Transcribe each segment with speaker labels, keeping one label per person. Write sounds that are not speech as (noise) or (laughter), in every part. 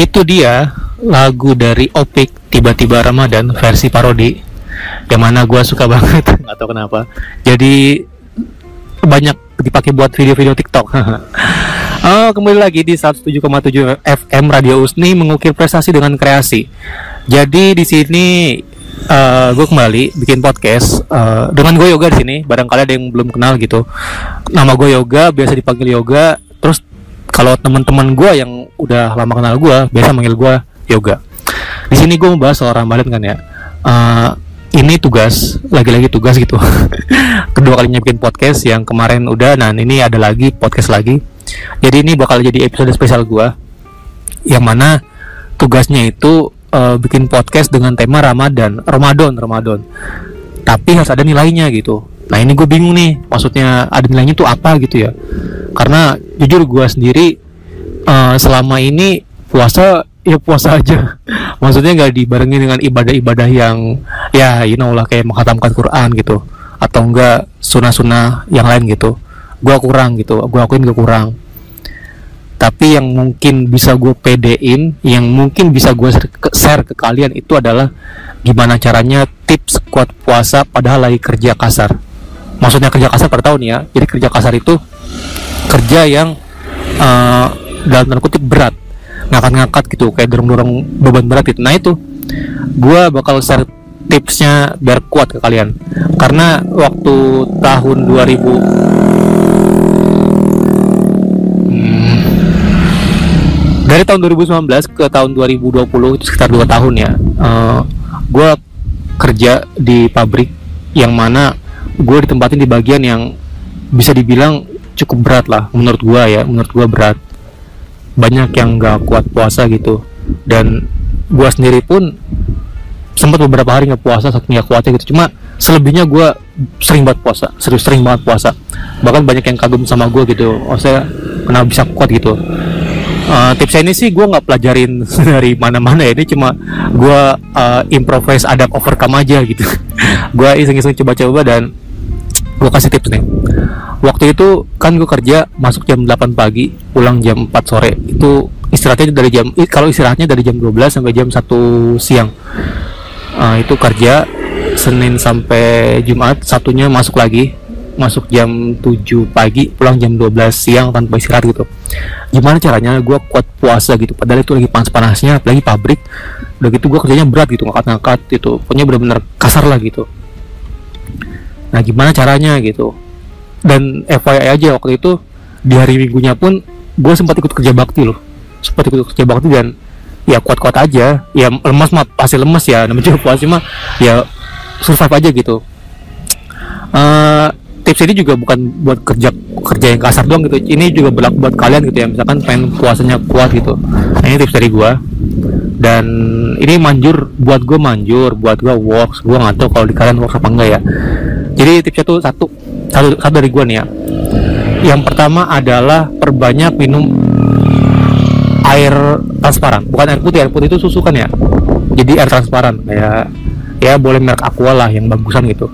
Speaker 1: itu dia lagu dari Opik tiba-tiba Ramadan versi parodi. Yang mana gue suka banget. (laughs) Atau kenapa. Jadi banyak dipakai buat video-video TikTok. (laughs) Oh, kembali lagi di 107,7 FM Radio Usni mengukir prestasi dengan kreasi. Jadi di sini uh, eh, gue kembali bikin podcast uh, dengan gue yoga di sini. Barangkali ada yang belum kenal gitu. Nama gue yoga biasa dipanggil yoga. Terus kalau teman-teman gue yang udah lama kenal gue biasa manggil gue yoga. Di sini gue membahas soal Ramadan kan ya. Uh, ini tugas lagi-lagi tugas gitu. (laughs) Kedua kalinya bikin podcast yang kemarin udah nah ini ada lagi podcast lagi. Jadi ini bakal jadi episode spesial gue yang mana tugasnya itu uh, bikin podcast dengan tema Ramadan Ramadan Ramadan. Tapi harus ada nilainya gitu. Nah ini gue bingung nih maksudnya ada nilainya tuh apa gitu ya? Karena jujur gue sendiri uh, selama ini puasa ya puasa aja. (laughs) Maksudnya nggak dibarengi dengan ibadah-ibadah yang ya you know lah kayak menghatamkan Quran gitu. Atau enggak sunnah-sunnah yang lain gitu. Gue kurang gitu gue akuin gue kurang. Tapi yang mungkin bisa gue pedein yang mungkin bisa gue share ke kalian itu adalah gimana caranya tips kuat puasa padahal lagi kerja kasar. Maksudnya kerja kasar pada tahun ya. Jadi kerja kasar itu kerja yang uh, dalam tanda kutip berat. Ngangkat-ngangkat gitu kayak dorong-dorong beban berat itu nah itu. Gue bakal share tipsnya biar kuat ke kalian. Karena waktu tahun 2000 hmm, dari tahun 2019 ke tahun 2020 itu sekitar 2 tahun ya uh, eh, gue kerja di pabrik yang mana gue ditempatin di bagian yang bisa dibilang cukup berat lah menurut gue ya menurut gue berat banyak yang gak kuat puasa gitu. Dan gue sendiri pun sempat beberapa hari nggak puasa saking nggak kuatnya gitu. Cuma selebihnya gue sering banget puasa serius sering banget puasa. Bahkan banyak yang kagum sama gue gitu oh saya kenapa bisa kuat gitu. Uh, tipsnya ini sih gue nggak pelajarin (laughs) dari mana-mana ya ini cuma gue uh, improvise adapt overcome aja gitu. (laughs) Gue iseng-iseng coba-coba dan gue kasih tips nih. Waktu itu kan gue kerja masuk jam 8 pagi pulang jam 4 sore. Itu istirahatnya dari jam kalau istirahatnya dari jam 12 sampai jam 1 siang. Uh, itu kerja Senin sampai Jumat satunya masuk lagi. Masuk jam 7 pagi pulang jam 12 siang tanpa istirahat gitu. Gimana caranya gue kuat puasa gitu? Padahal itu lagi panas-panasnya lagi pabrik. Udah gitu gue kerjanya berat gitu ngangkat-ngangkat itu pokoknya benar-benar kasar lah gitu nah gimana caranya gitu. Dan FYI aja waktu itu di hari minggunya pun gue sempat ikut kerja bakti loh. Sempat ikut kerja bakti dan ya kuat-kuat aja. Ya lemas mah pasti lemas ya namanya juga puasa mah ya survive aja gitu. Uh, tips ini juga bukan buat kerja kerja yang kasar doang gitu. Ini juga berlaku buat kalian gitu ya misalkan pengen puasanya kuat gitu. Nah, ini tips dari gue dan ini manjur buat gue manjur buat gue works gue nggak tahu kalau di kalian works apa enggak ya jadi tipsnya tuh satu satu, satu dari gue nih ya. Yang pertama adalah perbanyak minum air transparan. Bukan air putih air putih itu susu kan ya? Jadi air transparan kayak ya boleh merek aqua lah yang bagusan gitu.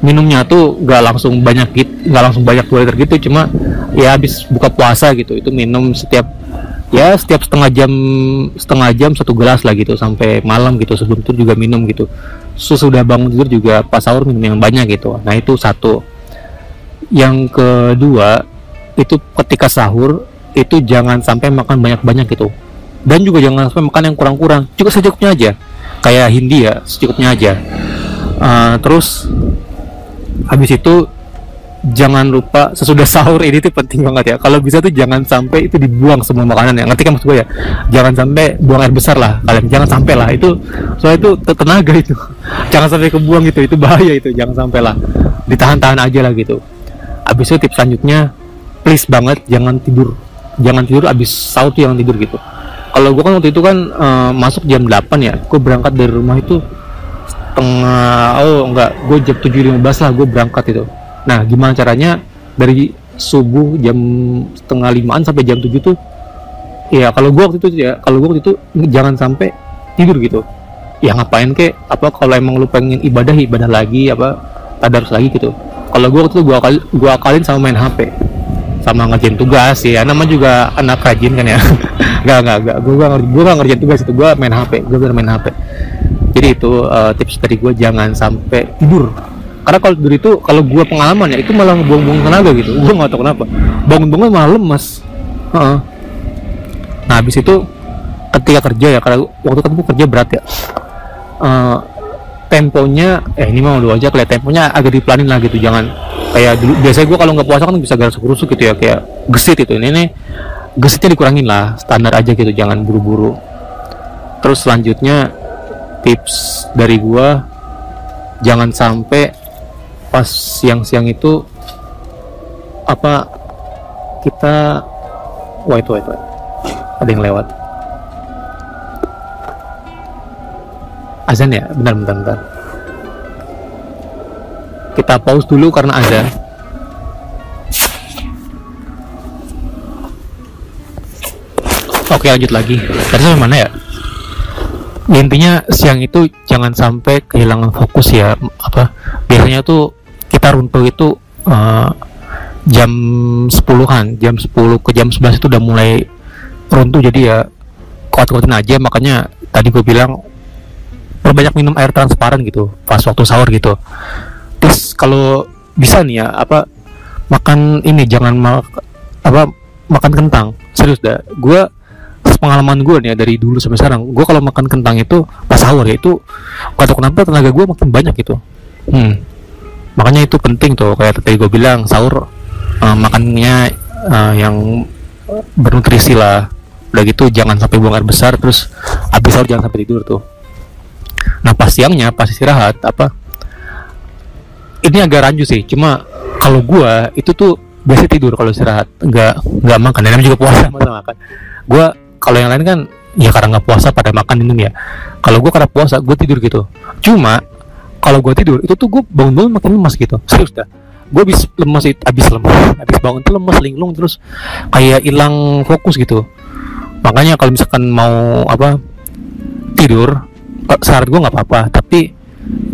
Speaker 1: Minumnya tuh gak langsung banyak gitu nggak langsung banyak dua liter gitu cuma ya habis buka puasa gitu itu minum setiap ya setiap setengah jam setengah jam satu gelas lah gitu sampai malam gitu sebelum tidur juga minum gitu sudah bangun tidur juga pas sahur minum yang banyak gitu. Nah itu satu. Yang kedua itu ketika sahur itu jangan sampai makan banyak-banyak gitu. Dan juga jangan sampai makan yang kurang-kurang cukup secukupnya aja. Kayak Hindia secukupnya aja. Uh, terus habis itu jangan lupa sesudah sahur ini tuh penting banget ya. Kalau bisa tuh jangan sampai itu dibuang semua makanan ya. Ngerti kan maksud gue ya? Jangan sampai buang air besar lah kalian. Jangan sampai lah. Itu soalnya itu tenaga itu. (laughs) Jangan sampai kebuang gitu. Itu bahaya itu. Jangan sampai lah. Ditahan-tahan aja lah gitu. Abis itu tips selanjutnya please banget jangan tidur. Jangan tidur abis sahur tuh jangan tidur gitu. Kalau gue kan waktu itu kan uh, masuk jam 8 ya. Gue berangkat dari rumah itu setengah oh enggak. Gue jam tujuh lima belas lah gue berangkat itu nah gimana caranya dari subuh jam setengah limaan sampai jam tujuh tuh ya kalau gue waktu itu ya kalau gue waktu itu jangan sampai tidur gitu. Ya ngapain kek? Apa kalau emang lu pengen ibadah ibadah lagi apa tadarus lagi gitu. Kalau gue waktu itu gue akal gue akalin sama main hp sama ngerjain tugas ya nama juga anak rajin kan ya. (laughs) Nggak nggak nggak. Gue gak, gue gak ngerjain tugas itu gue main hp gue main hp jadi itu uh, tips dari gue jangan sampai tidur karena kalau tidur itu kalau gue pengalaman ya itu malah buang-buang tenaga gitu. Gue nggak tahu kenapa. Bangun-bangun malah lemas uh-uh. nah habis itu ketika kerja ya karena waktu itu gue kerja berat ya uh, temponya eh ini mah udah aja kayak temponya agak diplanin lah gitu jangan. Kayak dulu biasanya gue kalau nggak puasa kan bisa garuk kerusuk gitu ya kayak gesit itu ini nih gesitnya dikurangin lah standar aja gitu jangan buru-buru. Terus selanjutnya tips dari gue jangan sampai pas siang-siang itu apa kita wait wait wait. Ada yang lewat. Azan ya? Bentar bentar bentar. Kita pause dulu karena ada. Oke lanjut lagi. Tadi sampai mana ya? Intinya siang itu jangan sampai kehilangan fokus ya. Apa biasanya tuh kita runtuh itu uh, jam 10-an jam 10 ke jam 11 itu udah mulai runtuh. Jadi ya kuat-kuatin aja. Makanya tadi gue bilang perbanyak minum air transparan gitu pas waktu sahur gitu. Terus kalau bisa nih ya apa makan ini jangan ma apa makan kentang. Serius dah gue pengalaman gue nih ya, dari dulu sampai sekarang gue kalau makan kentang itu pas sahur ya itu gak kenapa? Tenaga gue makin banyak gitu. Hmm. Makanya itu penting tuh kayak tadi gue bilang sahur uh, makannya uh, yang bernutrisi lah. Udah gitu jangan sampai buang air besar terus habis sahur jangan sampai tidur tuh. Nah pas siangnya pas istirahat apa ini agak rancu sih cuma kalau gua itu tuh biasa tidur kalau istirahat nggak nggak makan dan juga puasa (laughs) masa makan. Gua kalau yang lain kan ya karena nggak puasa pada makan minum ya. Kalau gua karena puasa gue tidur gitu. Cuma kalau gue tidur itu tuh gue bangun-bangun makin lemas gitu. Serius dah. Gue habis lemas itu habis lemas habis bangun tuh lemas linglung terus. Kayak hilang fokus gitu. Makanya kalau misalkan mau apa tidur eh, syarat gue nggak apa-apa. Tapi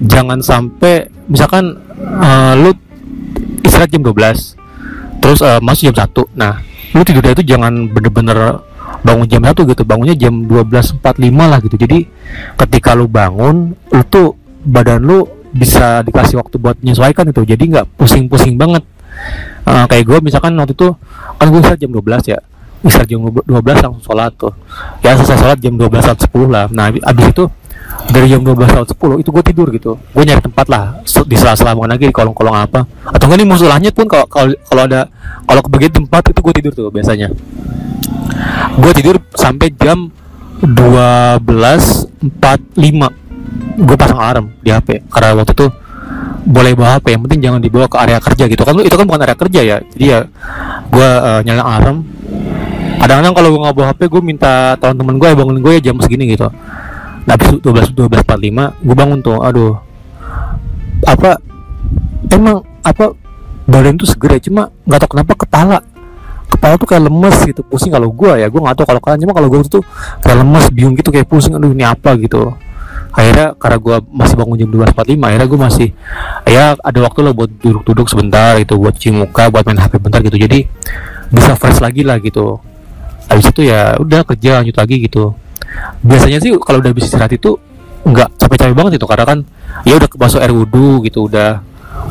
Speaker 1: jangan sampai misalkan uh, lu istirahat jam 12 terus uh, masuk jam 1 nah lu tidurnya itu jangan bener-bener bangun jam satu gitu. Bangunnya jam 12.45 lah gitu. Jadi ketika lu bangun lu tuh badan lu bisa dikasih waktu buat menyesuaikan itu. Jadi nggak pusing-pusing banget. Uh, kayak gue misalkan waktu itu kan gue istirahat jam 12 ya. Istirahat jam 12 langsung sholat tuh. Ya selesai sholat jam 12 sampai 10 lah. Nah abis itu dari jam 12 sampai 10 itu gue tidur gitu. Gue nyari tempat lah di sela-sela lagi di kolong-kolong apa. Atau enggak nih musulahnya pun kalau kalau ada kalau kebagian tempat itu gue tidur tuh biasanya. Gue tidur sampai jam 12.45 gue pasang alarm di HP karena waktu itu boleh bawa HP yang penting jangan dibawa ke area kerja gitu. Kan itu kan bukan area kerja ya? Jadi ya gue uh, nyalain alarm. Kadang-kadang kalau gue nggak bawa HP gue minta teman-teman gue ya bangun gue ya jam segini gitu. Nah habis 12 12 45 gue bangun tuh aduh apa emang apa badan tuh segera cuma nggak tahu kenapa kepala kepala tuh kayak lemes gitu pusing kalau gue ya gue nggak tahu kalau kalian cuma kalau gue tuh kayak lemes bingung gitu kayak pusing aduh ini apa? gitu akhirnya karena gue masih bangun jam 12.45 akhirnya gue masih ya ada waktu lah buat duduk-duduk sebentar gitu buat cuci muka buat main HP bentar gitu. Jadi bisa fresh lagi lah gitu. Habis itu ya udah kerja lanjut lagi gitu. Biasanya sih kalau udah bisa istirahat itu nggak capek-capek banget itu karena kan ya udah kebasuh air wudhu gitu udah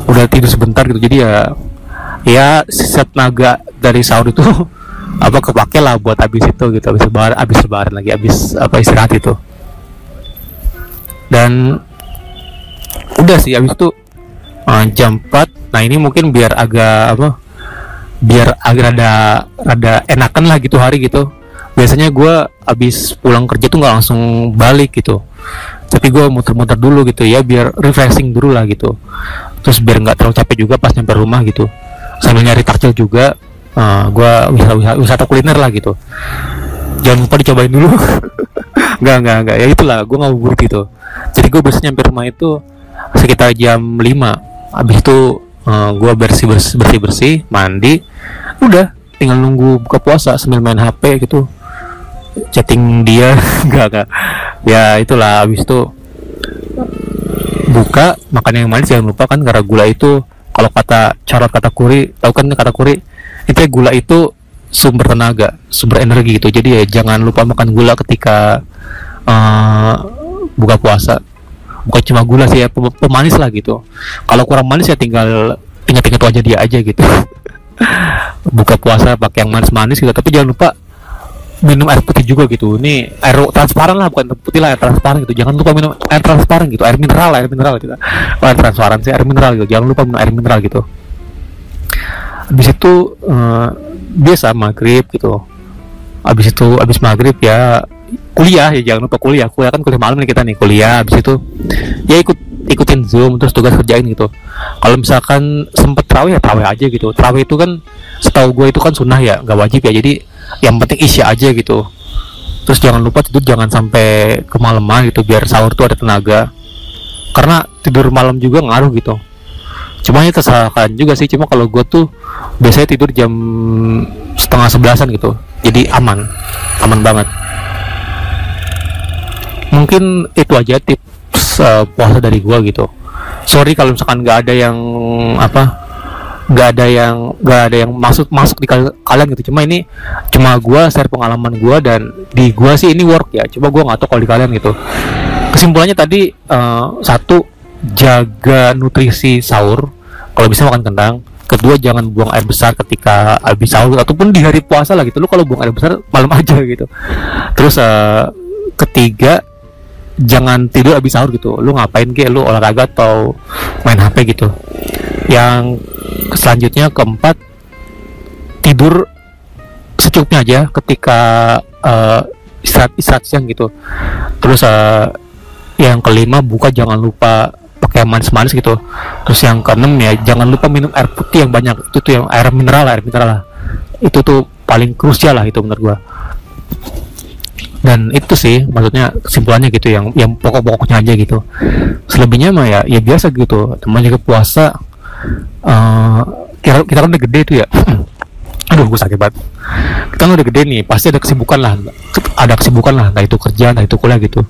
Speaker 1: udah tidur sebentar gitu. Jadi ya ya sisa tenaga dari sahur itu (laughs) apa kepake lah buat habis itu gitu. Habis lebaran habis lebaran lagi habis apa istirahat itu dan udah sih habis itu uh, jam 4 nah ini mungkin biar agak apa biar agak ada ada enakan lah gitu hari gitu. Biasanya gue habis pulang kerja tuh nggak langsung balik gitu. Tapi gue muter-muter dulu gitu ya biar refreshing dulu lah gitu. Terus biar nggak terlalu capek juga pas nyampe rumah gitu. Sambil nyari takjil juga uh, eh, gue wisata, wisata, wisata kuliner lah gitu. Jangan lupa dicobain dulu. (laughs) Nggak nggak nggak. Ya itulah gue nggak gitu jadi gue biasanya nyampe rumah itu sekitar jam 5 habis itu uh, eh, gue bersih bersih bersih bersih mandi. Udah tinggal nunggu buka puasa sambil main HP gitu. Chatting dia. (laughs) Nggak nggak. Ya itulah. Habis itu buka makan yang manis. Jangan lupa kan karena gula itu kalau kata carot kata kuri tahu kan kata kuri? Itu gula itu sumber tenaga sumber energi gitu. Jadi ya jangan lupa makan gula ketika uh, buka puasa. Bukan cuma gula sih ya pemanis lah gitu. Kalau kurang manis ya tinggal ingat-ingat wajah dia aja gitu. (laughs) Buka puasa pakai yang manis-manis gitu. Tapi jangan lupa minum air putih juga gitu. Ini air transparan lah bukan putih lah air transparan gitu. Jangan lupa minum air transparan gitu. Air mineral air mineral gitu. Air transparan sih air mineral gitu. Jangan lupa minum air mineral gitu. Habis itu uh, biasa maghrib gitu. Habis itu habis maghrib ya kuliah ya jangan lupa kuliah. Kuliah kan kuliah malam nih kita nih kuliah habis itu ya ikut ikutin zoom terus tugas kerjain gitu. Kalau misalkan sempet terawih ya terawih aja gitu. Terawih itu kan setahu gue itu kan sunnah ya nggak wajib ya. Jadi yang penting isya aja gitu. Terus jangan lupa tidur jangan sampai kemalaman gitu biar sahur tuh ada tenaga. Karena tidur malam juga ngaruh gitu. Cuma itu terserahkan juga sih cuma kalau gue tuh biasanya tidur jam setengah sebelasan gitu. Jadi aman aman banget mungkin itu aja tips uh, puasa dari gua gitu. Sorry kalau misalkan nggak ada yang apa nggak ada yang nggak ada yang masuk masuk di kalian gitu. Cuma ini cuma gua share pengalaman gua dan di gua sih ini work ya. Coba gua nggak tahu kalau di kalian gitu. Kesimpulannya tadi uh, satu jaga nutrisi sahur. Kalau bisa makan kentang. Kedua jangan buang air besar ketika habis sahur ataupun di hari puasa lah gitu. Lu kalau buang air besar malam (laughs) aja gitu. Terus uh, ketiga jangan tidur habis sahur gitu. Lu ngapain ke lu olahraga atau main HP gitu. Yang selanjutnya keempat tidur secukupnya aja ketika uh, istirahat istirahat siang gitu. Terus uh, yang kelima buka jangan lupa pakai manis-manis gitu. Terus yang keenam ya jangan lupa minum air putih yang banyak. Itu tuh yang air mineral air mineral lah. Itu tuh paling krusial lah itu menurut gua dan itu sih maksudnya kesimpulannya gitu yang yang pokok-pokoknya aja gitu. Selebihnya mah ya ya biasa gitu. Teman juga puasa uh, kita, kita kan udah gede tuh ya. (clears throat) Aduh gue sakit banget. Kita kan udah gede nih pasti ada kesibukan lah. Ada kesibukan lah entah itu kerja entah itu kuliah gitu.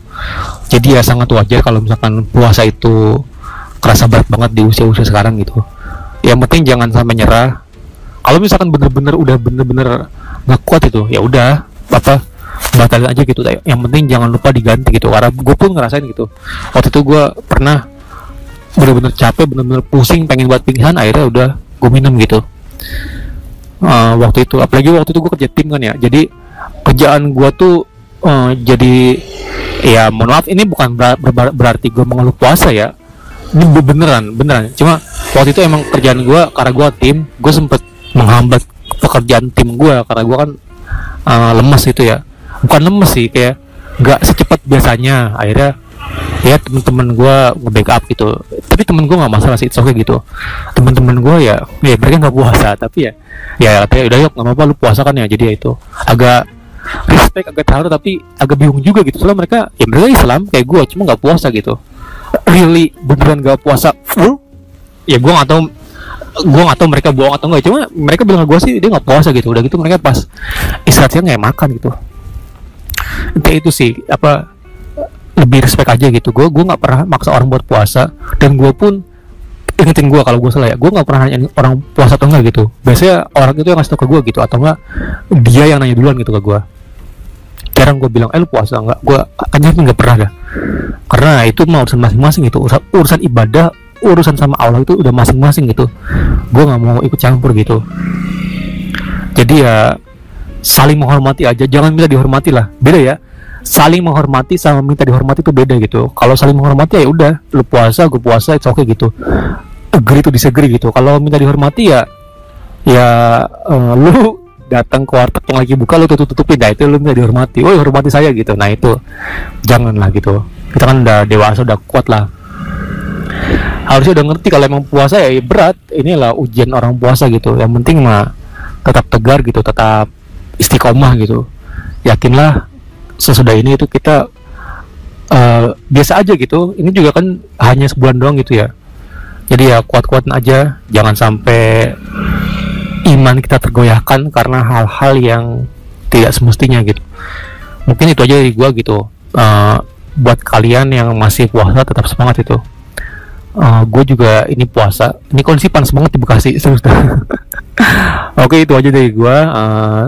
Speaker 1: Jadi ya sangat wajar kalau misalkan puasa itu kerasa berat banget di usia-usia sekarang gitu. Yang penting jangan sampai nyerah. Kalau misalkan bener-bener udah bener-bener nggak kuat itu ya udah apa batalin aja gitu. Yang penting jangan lupa diganti gitu. Karena gue pun ngerasain gitu. Waktu itu gue pernah bener-bener capek bener-bener pusing pengen buat pingsan akhirnya udah gue minum gitu. Uh, waktu itu apalagi waktu itu gue kerja tim kan ya. Jadi kerjaan gue tuh uh, jadi ya mohon maaf ini bukan ber ber berarti gue mengeluh puasa ya. Ini beneran beneran. Cuma waktu itu emang kerjaan gue karena gue tim gue sempet menghambat pekerjaan tim gue karena gue kan uh, lemas itu ya bukan lemes sih kayak nggak secepat biasanya. Akhirnya ya temen-temen gue nge-backup gitu. Tapi temen gue nggak masalah sih oke gitu. Temen-temen gue ya ya mereka nggak puasa tapi ya ya kayak udah yuk nggak apa-apa lu puasa kan ya? Jadi ya itu agak respect agak tahu tapi agak bingung juga gitu. Soalnya mereka ya mereka Islam kayak gue cuma nggak puasa gitu. Really beneran nggak puasa full? Ya gue nggak tahu gue nggak tahu mereka bohong atau enggak cuma mereka bilang gue sih dia nggak puasa gitu. Udah gitu mereka pas istirahat siang nggak makan gitu kayak itu sih apa lebih respect aja gitu. Gue gue nggak pernah maksa orang buat puasa. Dan gue pun ingetin gue kalau gue salah ya gue nggak pernah nanya orang puasa atau enggak gitu. Biasanya orang itu yang ngasih tau ke gue gitu atau enggak dia yang nanya duluan gitu ke gue jarang gue bilang eh lu puasa enggak gue kayaknya nggak pernah dah. Karena itu mau urusan masing-masing gitu. Urusan, urusan ibadah urusan sama Allah itu udah masing-masing gitu. Gue nggak mau ikut campur gitu. Jadi ya saling menghormati aja. Jangan minta dihormati lah. Beda ya. Saling menghormati sama minta dihormati itu beda gitu. Kalau saling menghormati ya udah lu puasa gue puasa itu oke okay gitu. Agree to disagree gitu. Kalau minta dihormati ya ya uh, lu datang ke warteg yang lagi buka lu tutup tutupin nah itu lu minta dihormati. Oh hormati saya gitu. Nah itu. Jangan lah gitu. Kita kan udah dewasa udah kuat lah. Harusnya udah ngerti kalau emang puasa ya, ya berat. Inilah ujian orang puasa gitu. Yang penting mah tetap tegar gitu tetap istiqomah gitu. Yakinlah sesudah ini itu kita uh, biasa aja gitu. Ini juga kan hanya sebulan doang gitu ya. Jadi ya kuat-kuatin aja. Jangan sampai iman kita tergoyahkan karena hal-hal yang tidak semestinya gitu. Mungkin itu aja dari gua gitu. Uh, buat kalian yang masih puasa tetap semangat itu. Uh, gue juga ini puasa. Ini kondisi panas banget di Bekasi (laughs) oke itu aja dari gue uh,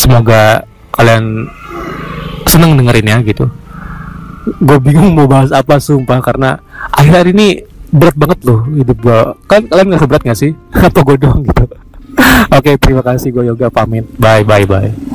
Speaker 1: semoga kalian seneng dengerin ya gitu. Gue bingung mau bahas apa sumpah karena akhir-akhir ini berat banget loh hidup gue kan kalian nggak berat gak sih? (laughs) Apa gue doang gitu? (laughs) Oke terima kasih gue yoga pamit. Bye bye bye